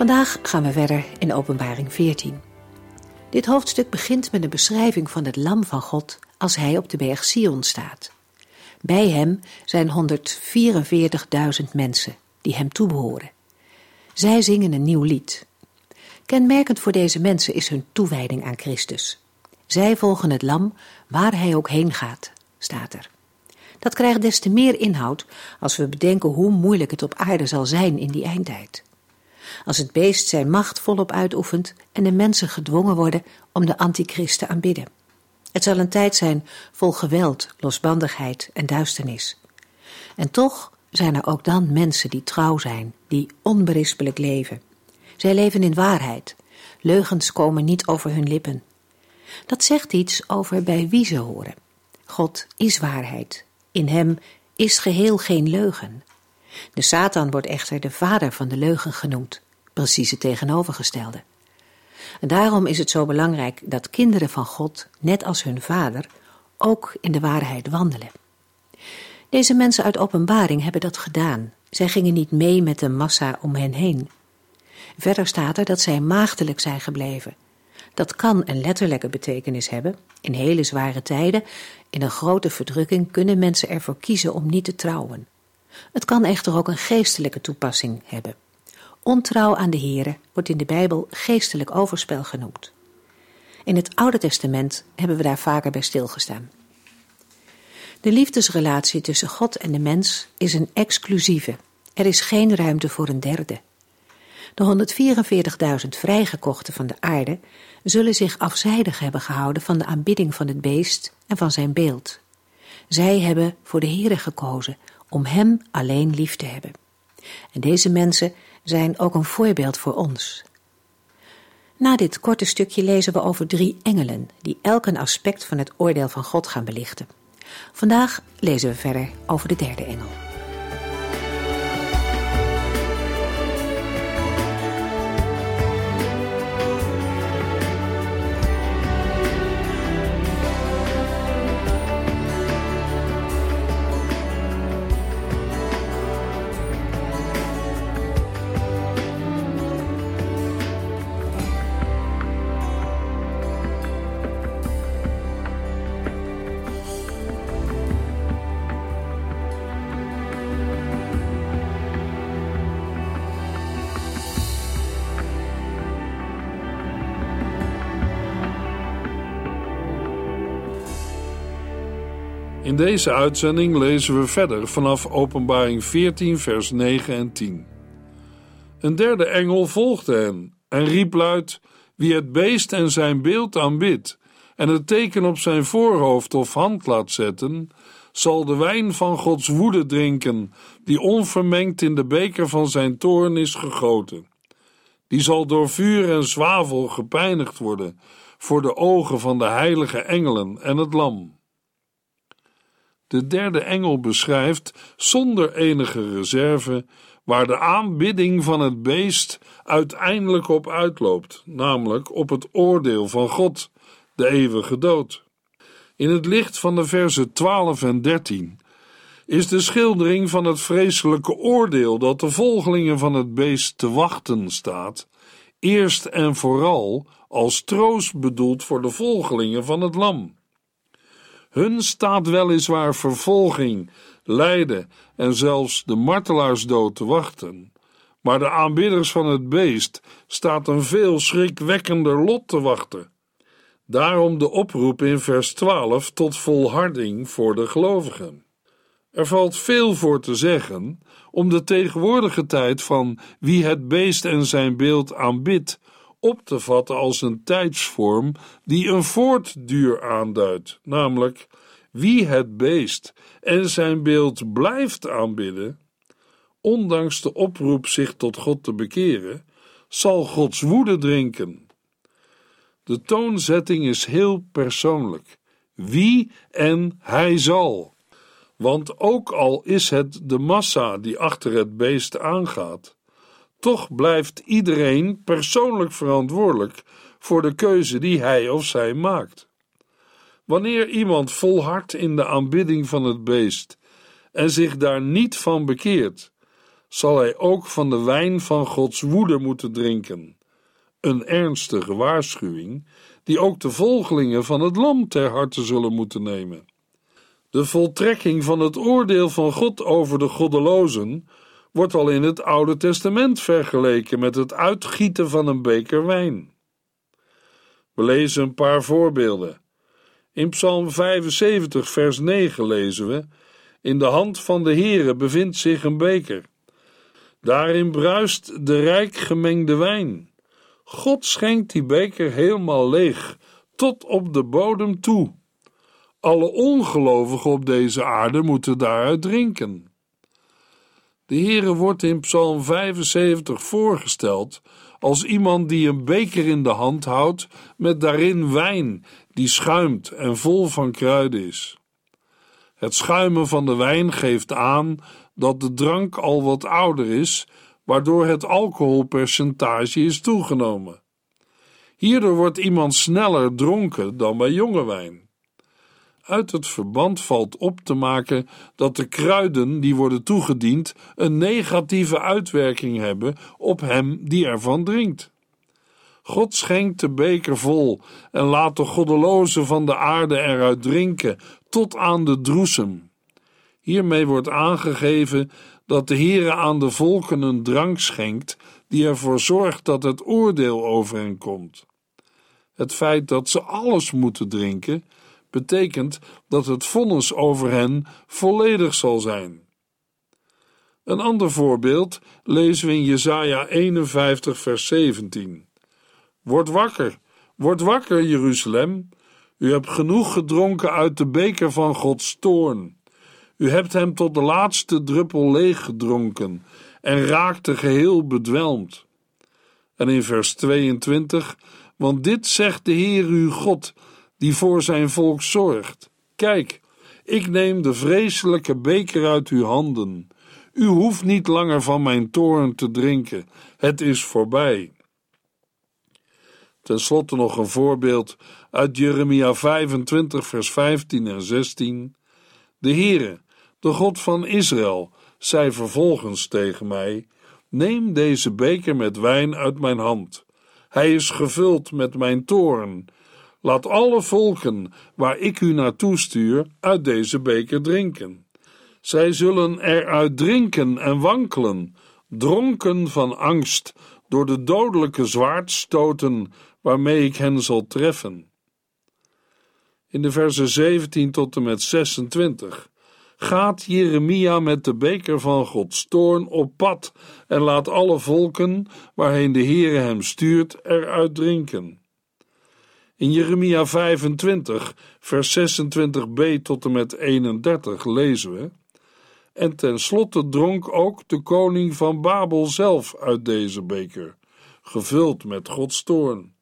Vandaag gaan we verder in Openbaring 14. Dit hoofdstuk begint met een beschrijving van het Lam van God als hij op de berg Sion staat. Bij hem zijn 144.000 mensen die hem toebehoren. Zij zingen een nieuw lied. Kenmerkend voor deze mensen is hun toewijding aan Christus. Zij volgen het Lam waar hij ook heen gaat, staat er. Dat krijgt des te meer inhoud als we bedenken hoe moeilijk het op aarde zal zijn in die eindtijd als het beest zijn macht volop uitoefent en de mensen gedwongen worden om de antichrist te aanbidden. Het zal een tijd zijn vol geweld, losbandigheid en duisternis. En toch zijn er ook dan mensen die trouw zijn, die onberispelijk leven. Zij leven in waarheid. Leugens komen niet over hun lippen. Dat zegt iets over bij wie ze horen. God is waarheid. In hem is geheel geen leugen. De Satan wordt echter de vader van de leugen genoemd, precies het tegenovergestelde. En daarom is het zo belangrijk dat kinderen van God, net als hun vader, ook in de waarheid wandelen. Deze mensen uit openbaring hebben dat gedaan. Zij gingen niet mee met de massa om hen heen. Verder staat er dat zij maagdelijk zijn gebleven. Dat kan een letterlijke betekenis hebben. In hele zware tijden, in een grote verdrukking, kunnen mensen ervoor kiezen om niet te trouwen. Het kan echter ook een geestelijke toepassing hebben. Ontrouw aan de Here wordt in de Bijbel geestelijk overspel genoemd. In het Oude Testament hebben we daar vaker bij stilgestaan. De liefdesrelatie tussen God en de mens is een exclusieve. Er is geen ruimte voor een derde. De 144.000 vrijgekochten van de aarde zullen zich afzijdig hebben gehouden van de aanbidding van het beest en van zijn beeld. Zij hebben voor de Here gekozen om Hem alleen lief te hebben. En deze mensen zijn ook een voorbeeld voor ons. Na dit korte stukje lezen we over drie engelen die elk een aspect van het oordeel van God gaan belichten. Vandaag lezen we verder over de derde engel. Deze uitzending lezen we verder vanaf Openbaring 14, vers 9 en 10. Een derde engel volgde hen en riep luid: Wie het beest en zijn beeld aanbidt en het teken op zijn voorhoofd of hand laat zetten, zal de wijn van Gods woede drinken, die onvermengd in de beker van zijn toorn is gegoten. Die zal door vuur en zwavel gepijnigd worden voor de ogen van de heilige engelen en het lam. De derde engel beschrijft zonder enige reserve waar de aanbidding van het beest uiteindelijk op uitloopt, namelijk op het oordeel van God, de eeuwige dood. In het licht van de versen 12 en 13 is de schildering van het vreselijke oordeel dat de volgelingen van het beest te wachten staat, eerst en vooral als troost bedoeld voor de volgelingen van het lam. Hun staat weliswaar vervolging, lijden en zelfs de martelaarsdood te wachten. Maar de aanbidders van het beest staat een veel schrikwekkender lot te wachten. Daarom de oproep in vers 12 tot volharding voor de gelovigen. Er valt veel voor te zeggen om de tegenwoordige tijd van wie het beest en zijn beeld aanbidt op te vatten als een tijdsvorm die een voortduur aanduidt, namelijk wie het beest en zijn beeld blijft aanbidden, ondanks de oproep zich tot God te bekeren, zal Gods woede drinken. De toonzetting is heel persoonlijk. Wie en hij zal. Want ook al is het de massa die achter het beest aangaat, toch blijft iedereen persoonlijk verantwoordelijk voor de keuze die hij of zij maakt. Wanneer iemand volhardt in de aanbidding van het beest en zich daar niet van bekeert, zal hij ook van de wijn van Gods woede moeten drinken. Een ernstige waarschuwing, die ook de volgelingen van het Lam ter harte zullen moeten nemen. De voltrekking van het oordeel van God over de goddelozen wordt al in het Oude Testament vergeleken met het uitgieten van een beker wijn. We lezen een paar voorbeelden. In Psalm 75, vers 9 lezen we: In de hand van de Heere bevindt zich een beker. Daarin bruist de rijk gemengde wijn. God schenkt die beker helemaal leeg, tot op de bodem toe. Alle ongelovigen op deze aarde moeten daaruit drinken. De Heere wordt in Psalm 75 voorgesteld als iemand die een beker in de hand houdt met daarin wijn die schuimt en vol van kruiden is. Het schuimen van de wijn geeft aan dat de drank al wat ouder is, waardoor het alcoholpercentage is toegenomen. Hierdoor wordt iemand sneller dronken dan bij jonge wijn. Uit het verband valt op te maken dat de kruiden die worden toegediend een negatieve uitwerking hebben op hem die ervan drinkt. God schenkt de beker vol en laat de goddelozen van de aarde eruit drinken tot aan de droesem. Hiermee wordt aangegeven dat de Heere aan de volken een drank schenkt die ervoor zorgt dat het oordeel over hen komt. Het feit dat ze alles moeten drinken, betekent dat het vonnis over hen volledig zal zijn. Een ander voorbeeld lezen we in Jesaja 51 vers 17. Word wakker, word wakker, Jeruzalem. U hebt genoeg gedronken uit de beker van Gods toorn. U hebt hem tot de laatste druppel leeg gedronken en raakte geheel bedwelmd. En in vers 22, want dit zegt de Heer uw God, die voor zijn volk zorgt. Kijk, ik neem de vreselijke beker uit uw handen. U hoeft niet langer van mijn toorn te drinken, het is voorbij. Ten slotte nog een voorbeeld uit Jeremia 25, vers 15 en 16. De Heere, de God van Israël, zei vervolgens tegen mij: Neem deze beker met wijn uit mijn hand. Hij is gevuld met mijn toorn. Laat alle volken waar ik u naartoe stuur uit deze beker drinken. Zij zullen eruit drinken en wankelen, dronken van angst door de dodelijke zwaardstoten waarmee ik hen zal treffen. In de versen 17 tot en met 26 gaat Jeremia met de beker van Gods toorn op pad en laat alle volken waarheen de Heere hem stuurt eruit drinken. In Jeremia 25, vers 26b tot en met 31 lezen we: En tenslotte dronk ook de koning van Babel zelf uit deze beker, gevuld met Gods toorn.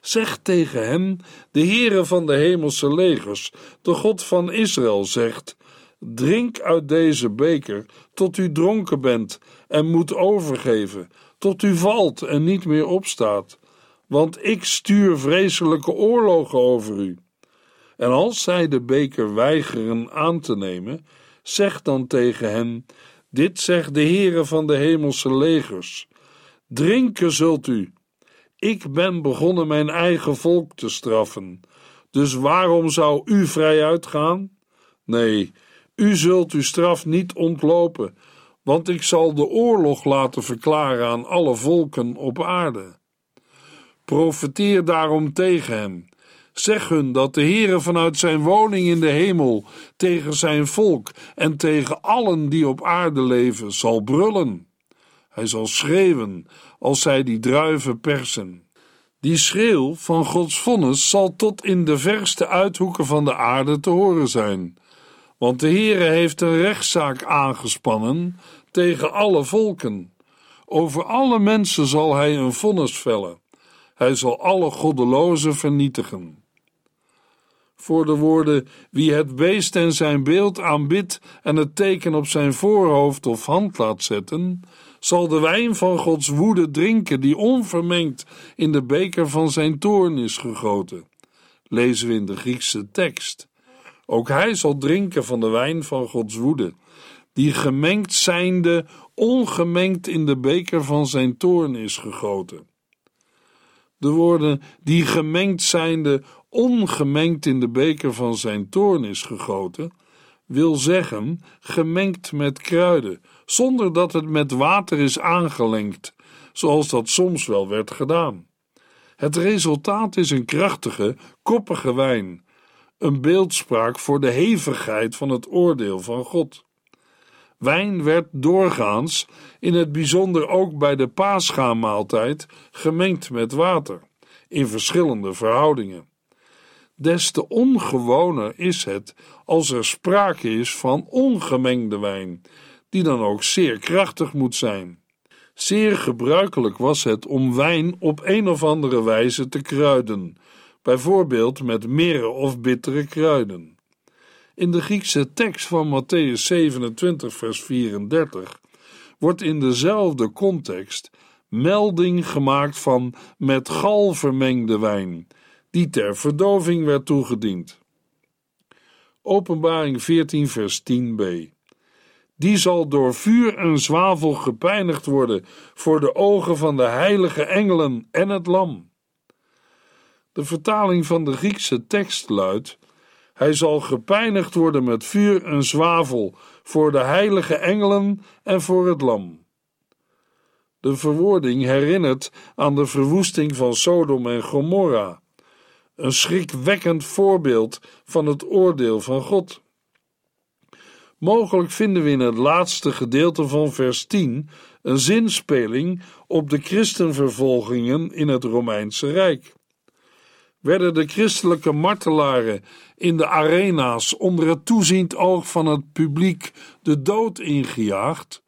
Zeg tegen hem: De Heere van de hemelse legers, de God van Israël, zegt: Drink uit deze beker tot u dronken bent en moet overgeven, tot u valt en niet meer opstaat want ik stuur vreselijke oorlogen over u. En als zij de beker weigeren aan te nemen, zeg dan tegen hen: Dit zegt de Heere van de hemelse legers: Drinken zult u. Ik ben begonnen mijn eigen volk te straffen. Dus waarom zou u vrij uitgaan? Nee, u zult uw straf niet ontlopen, want ik zal de oorlog laten verklaren aan alle volken op aarde. Profeteer daarom tegen hem. Zeg hun dat de Heere vanuit zijn woning in de hemel tegen zijn volk en tegen allen die op aarde leven zal brullen. Hij zal schreeuwen als zij die druiven persen. Die schreeuw van Gods vonnis zal tot in de verste uithoeken van de aarde te horen zijn. Want de Heere heeft een rechtszaak aangespannen tegen alle volken. Over alle mensen zal hij een vonnis vellen. Hij zal alle goddelozen vernietigen. Voor de woorden wie het beest en zijn beeld aanbidt en het teken op zijn voorhoofd of hand laat zetten, zal de wijn van Gods woede drinken, die onvermengd in de beker van zijn toorn is gegoten. Lezen we in de Griekse tekst. Ook hij zal drinken van de wijn van Gods woede, die gemengd zijnde, ongemengd in de beker van zijn toorn is gegoten. De woorden die gemengd zijnde, ongemengd in de beker van zijn toorn is gegoten, wil zeggen gemengd met kruiden, zonder dat het met water is aangelengd, zoals dat soms wel werd gedaan. Het resultaat is een krachtige, koppige wijn, een beeldspraak voor de hevigheid van het oordeel van God. Wijn werd doorgaans, in het bijzonder ook bij de paaschaamaaltijd, gemengd met water, in verschillende verhoudingen. Des te ongewoner is het als er sprake is van ongemengde wijn, die dan ook zeer krachtig moet zijn. Zeer gebruikelijk was het om wijn op een of andere wijze te kruiden, bijvoorbeeld met mirre of bittere kruiden. In de Griekse tekst van Matthäus 27, vers 34 wordt in dezelfde context melding gemaakt van met gal vermengde wijn, die ter verdoving werd toegediend. Openbaring 14, vers 10b. Die zal door vuur en zwavel gepijnigd worden voor de ogen van de heilige engelen en het lam. De vertaling van de Griekse tekst luidt: Hij zal gepijnigd worden met vuur en zwavel voor de heilige engelen en voor het lam. De verwoording herinnert aan de verwoesting van Sodom en Gomorra, een schrikwekkend voorbeeld van het oordeel van God. Mogelijk vinden we in het laatste gedeelte van vers 10 een zinspeling op de christenvervolgingen in het Romeinse Rijk. Werden de christelijke martelaren in de arena's onder het toeziend oog van het publiek de dood ingejaagd?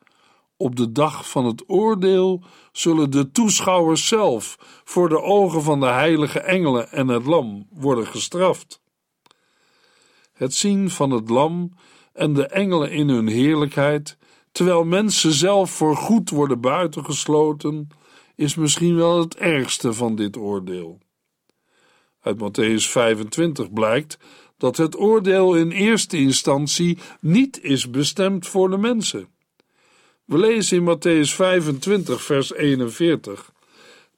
Op de dag van het oordeel zullen de toeschouwers zelf voor de ogen van de heilige engelen en het lam worden gestraft. Het zien van het lam en de engelen in hun heerlijkheid, terwijl mensen zelf voor goed worden buitengesloten, is misschien wel het ergste van dit oordeel. Uit Matthäus 25 blijkt dat het oordeel in eerste instantie niet is bestemd voor de mensen. We lezen in Matthäus 25, vers 41.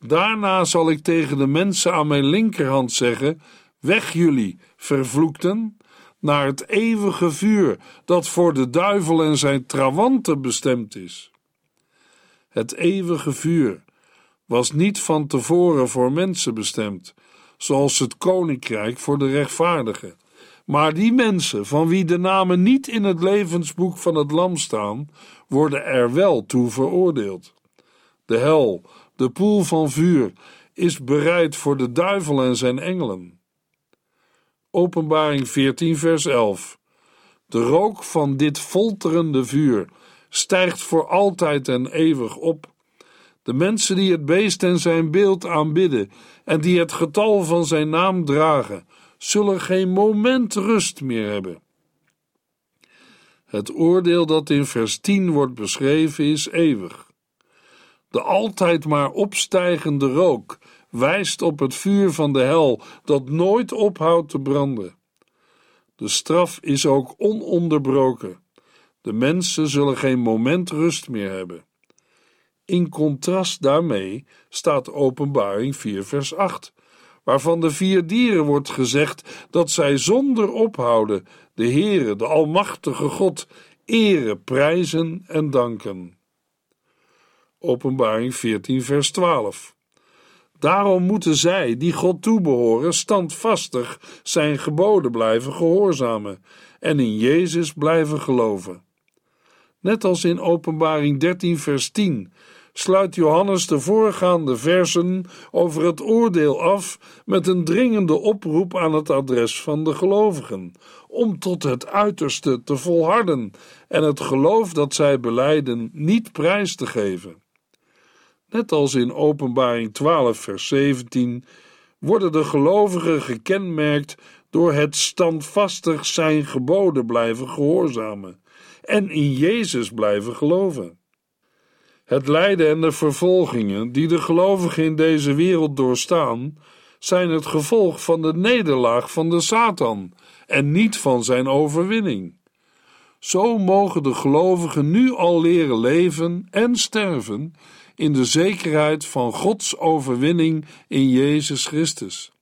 Daarna zal ik tegen de mensen aan mijn linkerhand zeggen: Weg jullie, vervloekten, naar het eeuwige vuur dat voor de duivel en zijn trawanten bestemd is. Het eeuwige vuur was niet van tevoren voor mensen bestemd, zoals het koninkrijk voor de rechtvaardigen. Maar die mensen van wie de namen niet in het levensboek van het Lam staan, worden er wel toe veroordeeld. De hel, de poel van vuur, is bereid voor de duivel en zijn engelen. Openbaring 14, vers 11. De rook van dit folterende vuur stijgt voor altijd en eeuwig op. De mensen die het beest en zijn beeld aanbidden en die het getal van zijn naam dragen, zullen geen moment rust meer hebben. Het oordeel dat in vers 10 wordt beschreven is eeuwig. De altijd maar opstijgende rook wijst op het vuur van de hel dat nooit ophoudt te branden. De straf is ook ononderbroken. De mensen zullen geen moment rust meer hebben. In contrast daarmee staat Openbaring 4, vers 8, waarvan de vier dieren wordt gezegd dat zij zonder ophouden de Heere, de Almachtige God, eren, prijzen en danken. Openbaring 14, vers 12. Daarom moeten zij, die God toebehoren, standvastig zijn geboden blijven gehoorzamen en in Jezus blijven geloven. Net als in Openbaring 13, vers 10 sluit Johannes de voorgaande versen over het oordeel af met een dringende oproep aan het adres van de gelovigen, om tot het uiterste te volharden en het geloof dat zij beleiden niet prijs te geven. Net als in Openbaring 12, vers 17, worden de gelovigen gekenmerkt door het standvastig zijn geboden blijven gehoorzamen en in Jezus blijven geloven. Het lijden en de vervolgingen die de gelovigen in deze wereld doorstaan, zijn het gevolg van de nederlaag van de Satan en niet van zijn overwinning. Zo mogen de gelovigen nu al leren leven en sterven in de zekerheid van Gods overwinning in Jezus Christus.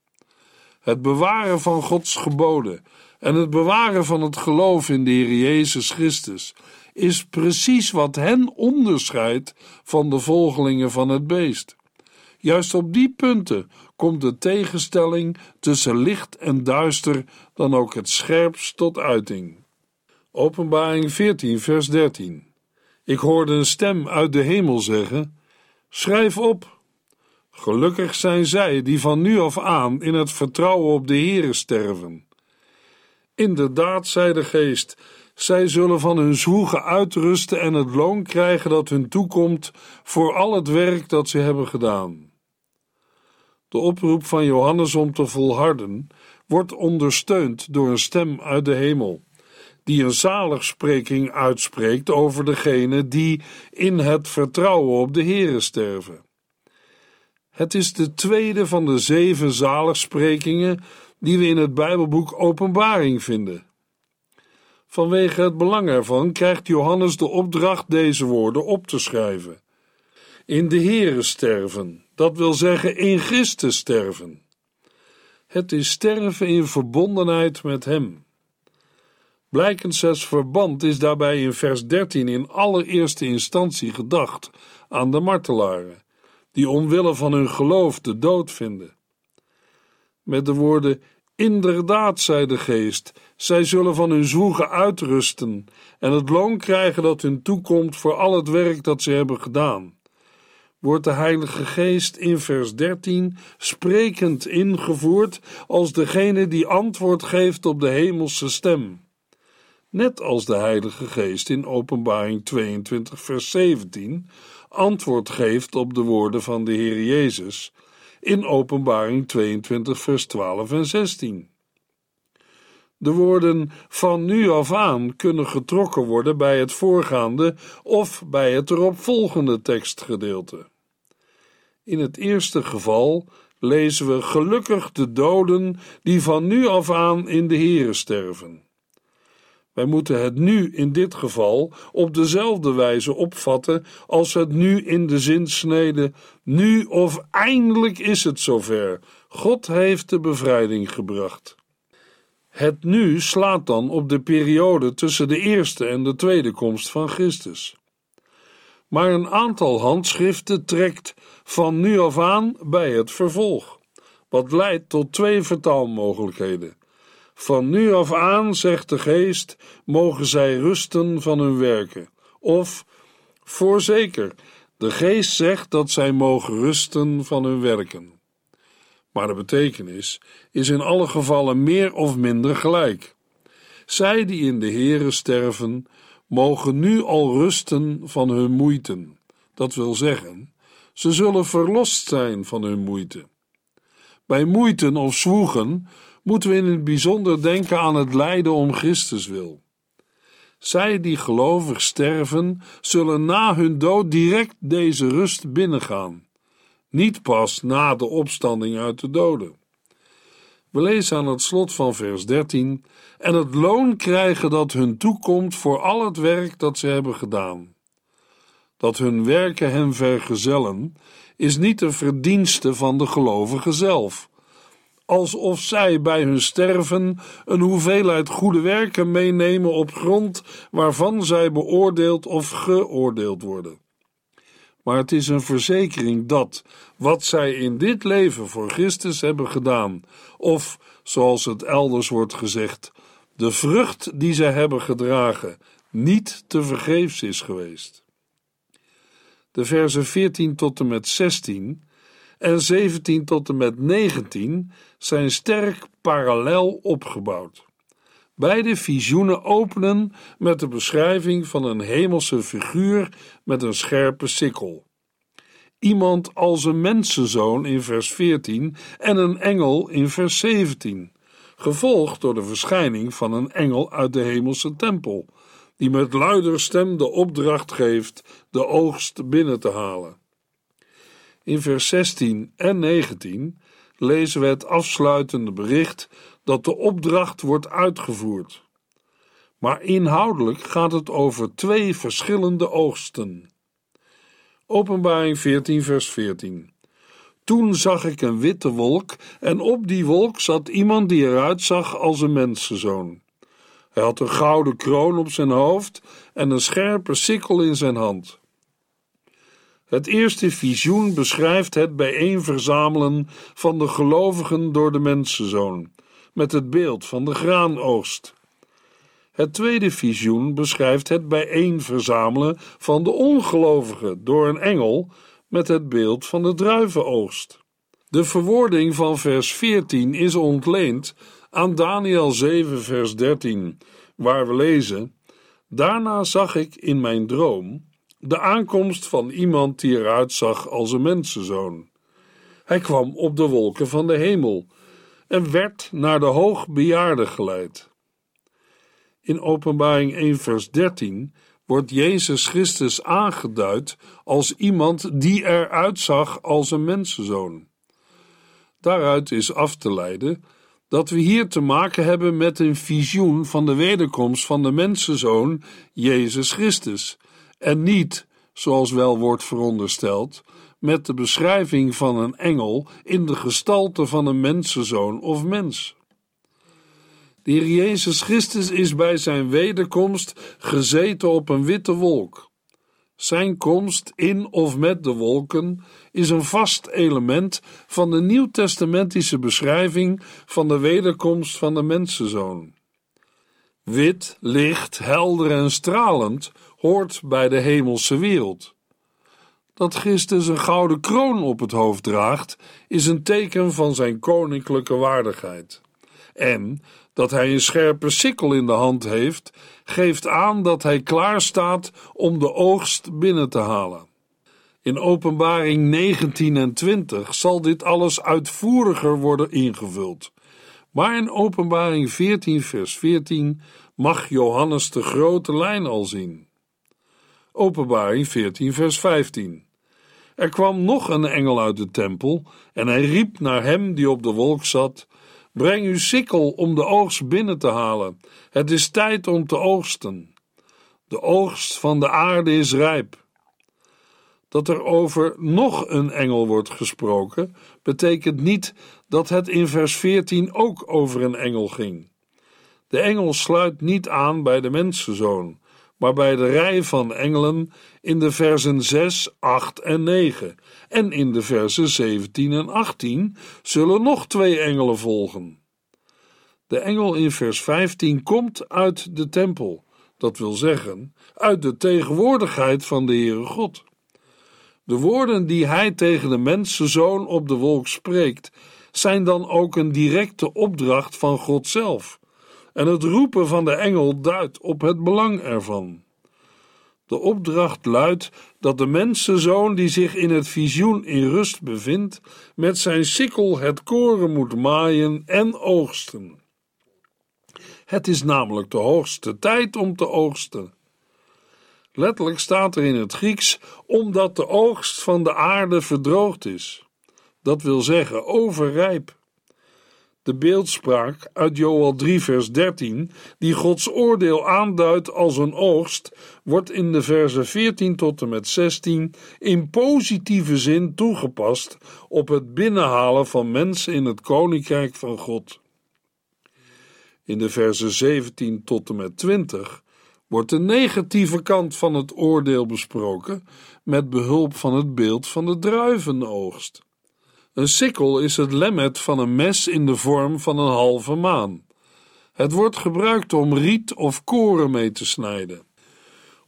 Het bewaren van Gods geboden en het bewaren van het geloof in de Heer Jezus Christus is precies wat hen onderscheidt van de volgelingen van het beest. Juist op die punten komt de tegenstelling tussen licht en duister dan ook het scherpst tot uiting. Openbaring 14, vers 13. Ik hoorde een stem uit de hemel zeggen: Schrijf op. Gelukkig zijn zij die van nu af aan in het vertrouwen op de Heere sterven. Inderdaad, zei de geest, zij zullen van hun zwoegen uitrusten en het loon krijgen dat hun toekomt voor al het werk dat ze hebben gedaan. De oproep van Johannes om te volharden wordt ondersteund door een stem uit de hemel, die een zaligspreking uitspreekt over degene die in het vertrouwen op de Heere sterven. Het is de tweede van de zeven zaligsprekingen die we in het Bijbelboek Openbaring vinden. Vanwege het belang ervan krijgt Johannes de opdracht deze woorden op te schrijven. In de Heere sterven, dat wil zeggen in Christus sterven. Het is sterven in verbondenheid met Hem. Blijkens verband is daarbij in vers 13 in allereerste instantie gedacht aan de martelaren, die omwille van hun geloof de dood vinden. Met de woorden Inderdaad, zei de geest, zij zullen van hun zwoegen uitrusten en het loon krijgen dat hun toekomt voor al het werk dat ze hebben gedaan. Wordt de Heilige Geest in vers 13 sprekend ingevoerd als degene die antwoord geeft op de hemelse stem. Net als de Heilige Geest in Openbaring 22, vers 17 antwoord geeft op de woorden van de Heer Jezus in Openbaring 22, vers 12 en 16. De woorden van nu af aan kunnen getrokken worden bij het voorgaande of bij het eropvolgende tekstgedeelte. In het eerste geval lezen we gelukkig de doden die van nu af aan in de Here sterven. Wij moeten het nu in dit geval op dezelfde wijze opvatten als het nu in de zinsnede nu of eindelijk is het zover. God heeft de bevrijding gebracht. Het nu slaat dan op de periode tussen de eerste en de tweede komst van Christus. Maar een aantal handschriften trekt van nu af aan bij het vervolg, wat leidt tot twee vertaalmogelijkheden. Van nu af aan, zegt de geest, mogen zij rusten van hun werken. Of, voorzeker, de geest zegt dat zij mogen rusten van hun werken. Maar de betekenis is in alle gevallen meer of minder gelijk. Zij die in de Here sterven, mogen nu al rusten van hun moeiten. Dat wil zeggen, ze zullen verlost zijn van hun moeite. Bij moeiten of zwoegen moeten we in het bijzonder denken aan het lijden om Christus wil. Zij die gelovig sterven, zullen na hun dood direct deze rust binnengaan, niet pas na de opstanding uit de doden. We lezen aan het slot van vers 13: En het loon krijgen dat hun toekomt voor al het werk dat ze hebben gedaan. Dat hun werken hen vergezellen, is niet een verdienste van de gelovigen zelf, alsof zij bij hun sterven een hoeveelheid goede werken meenemen op grond waarvan zij beoordeeld of geoordeeld worden. Maar het is een verzekering dat wat zij in dit leven voor Christus hebben gedaan, of zoals het elders wordt gezegd, de vrucht die zij hebben gedragen, niet te vergeefs is geweest. De versen 14 tot en met 16 en 17 tot en met 19 zijn sterk parallel opgebouwd. Beide visioenen openen met de beschrijving van een hemelse figuur met een scherpe sikkel. iemand als een mensenzoon in vers 14 en een engel in vers 17, gevolgd door de verschijning van een engel uit de hemelse tempel, die met luider stem de opdracht geeft de oogst binnen te halen. In vers 16 en 19 lezen we het afsluitende bericht dat de opdracht wordt uitgevoerd. Maar inhoudelijk gaat het over twee verschillende oogsten. Openbaring 14, vers 14. Toen zag ik een witte wolk, en op die wolk zat iemand die eruit zag als een mensenzoon. Hij had een gouden kroon op zijn hoofd en een scherpe sikkel in zijn hand. Het eerste visioen beschrijft het bijeenverzamelen van de gelovigen door de mensenzoon, met het beeld van de graanoogst. Het tweede visioen beschrijft het bijeenverzamelen van de ongelovigen door een engel met het beeld van de druivenoogst. De verwoording van vers 14 is ontleend aan Daniel 7, vers 13, waar we lezen: Daarna zag ik in mijn droom de aankomst van iemand die eruit zag als een mensenzoon. Hij kwam op de wolken van de hemel en werd naar de hoogbejaarde geleid. In Openbaring 1, vers 13 wordt Jezus Christus aangeduid als iemand die eruit zag als een mensenzoon. Daaruit is af te leiden dat we hier te maken hebben met een visioen van de wederkomst van de mensenzoon Jezus Christus, en niet, zoals wel wordt verondersteld, met de beschrijving van een engel in de gestalte van een mensenzoon of mens. De Heer Jezus Christus is bij zijn wederkomst gezeten op een witte wolk. Zijn komst in of met de wolken is een vast element van de nieuwtestamentische beschrijving van de wederkomst van de mensenzoon. Wit, licht, helder en stralend hoort bij de hemelse wereld. Dat Christus een gouden kroon op het hoofd draagt, is een teken van zijn koninklijke waardigheid. En dat hij een scherpe sikkel in de hand heeft, geeft aan dat hij klaar staat om de oogst binnen te halen. In Openbaring 19 en 20 zal dit alles uitvoeriger worden ingevuld. Maar in Openbaring 14, vers 14 mag Johannes de grote lijn al zien. Openbaring 14, vers 15. Er kwam nog een engel uit de tempel en hij riep naar hem die op de wolk zat Breng uw sikkel om de oogst binnen te halen. Het is tijd om te oogsten. De oogst van de aarde is rijp. Dat er over nog een engel wordt gesproken, betekent niet dat het in vers 14 ook over een engel ging. De engel sluit niet aan bij de mensenzoon, maar bij de rij van engelen in de versen 6, 8 en 9. En in de versen 17 en 18 zullen nog twee engelen volgen. De engel in vers 15 komt uit de tempel, dat wil zeggen, uit de tegenwoordigheid van de Heere God. De woorden die hij tegen de mensenzoon op de wolk spreekt, zijn dan ook een directe opdracht van God zelf en het roepen van de engel duidt op het belang ervan. De opdracht luidt dat de mensenzoon die zich in het visioen in rust bevindt, met zijn sikkel het koren moet maaien en oogsten. Het is namelijk de hoogste tijd om te oogsten. Letterlijk staat er in het Grieks omdat de oogst van de aarde verdroogd is. Dat wil zeggen overrijp. De beeldspraak uit Joel 3, vers 13, die Gods oordeel aanduidt als een oogst, wordt in de versen 14 tot en met 16 in positieve zin toegepast op het binnenhalen van mensen in het koninkrijk van God. In de versen 17 tot en met 20 wordt de negatieve kant van het oordeel besproken met behulp van het beeld van de druivenoogst. Een sikkel is het lemmet van een mes in de vorm van een halve maan. Het wordt gebruikt om riet of koren mee te snijden.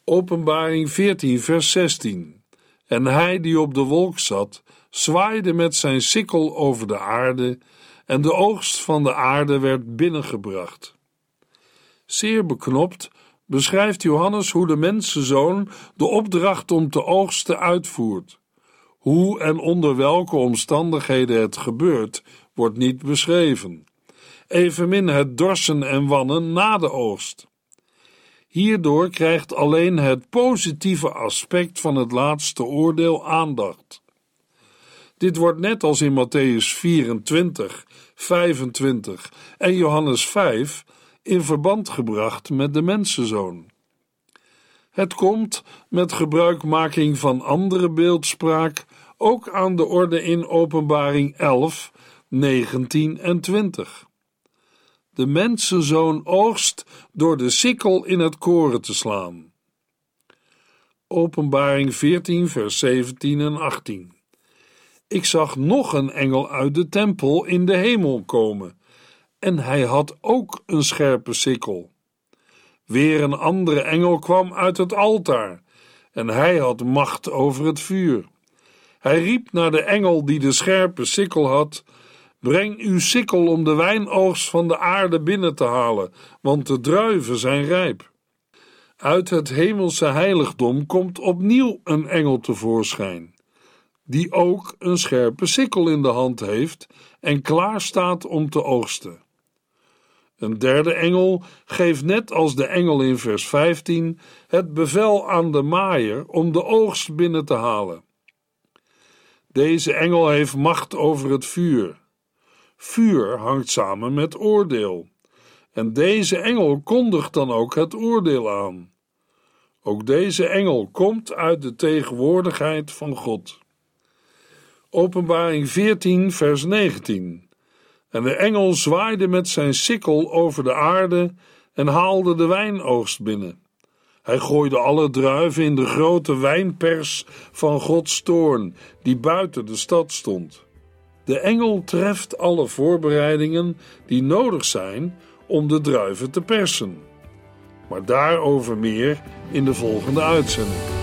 Openbaring 14, vers 16. En hij die op de wolk zat, zwaaide met zijn sikkel over de aarde, en de oogst van de aarde werd binnengebracht. Zeer beknopt beschrijft Johannes hoe de mensenzoon de opdracht om te oogsten uitvoert Hoe en onder welke omstandigheden het gebeurt, wordt niet beschreven. Evenmin het dorsen en wannen na de oogst. Hierdoor krijgt alleen het positieve aspect van het laatste oordeel aandacht. Dit wordt net als in Matthäus 24, 25 en Johannes 5 in verband gebracht met de mensenzoon. Het komt met gebruikmaking van andere beeldspraak ook aan de orde in Openbaring 11, 19 en 20. De mensenzoon oogst door de sikkel in het koren te slaan. Openbaring 14, vers 17 en 18. Ik zag nog een engel uit de tempel in de hemel komen, en hij had ook een scherpe sikkel. Weer een andere engel kwam uit het altaar, en hij had macht over het vuur. Hij riep naar de engel die de scherpe sikkel had: Breng uw sikkel om de wijnoogst van de aarde binnen te halen, want de druiven zijn rijp. Uit het hemelse heiligdom komt opnieuw een engel tevoorschijn, die ook een scherpe sikkel in de hand heeft en klaar staat om te oogsten. Een derde engel geeft net als de engel in vers 15 het bevel aan de maaier om de oogst binnen te halen. Deze engel heeft macht over het vuur. Vuur hangt samen met oordeel. En deze engel kondigt dan ook het oordeel aan. Ook deze engel komt uit de tegenwoordigheid van God. Openbaring 14, vers 19. En de engel zwaaide met zijn sikkel over de aarde en haalde de wijnoogst binnen. Hij gooide alle druiven in de grote wijnpers van Gods toorn, die buiten de stad stond. De engel treft alle voorbereidingen die nodig zijn om de druiven te persen. Maar daarover meer in de volgende uitzending.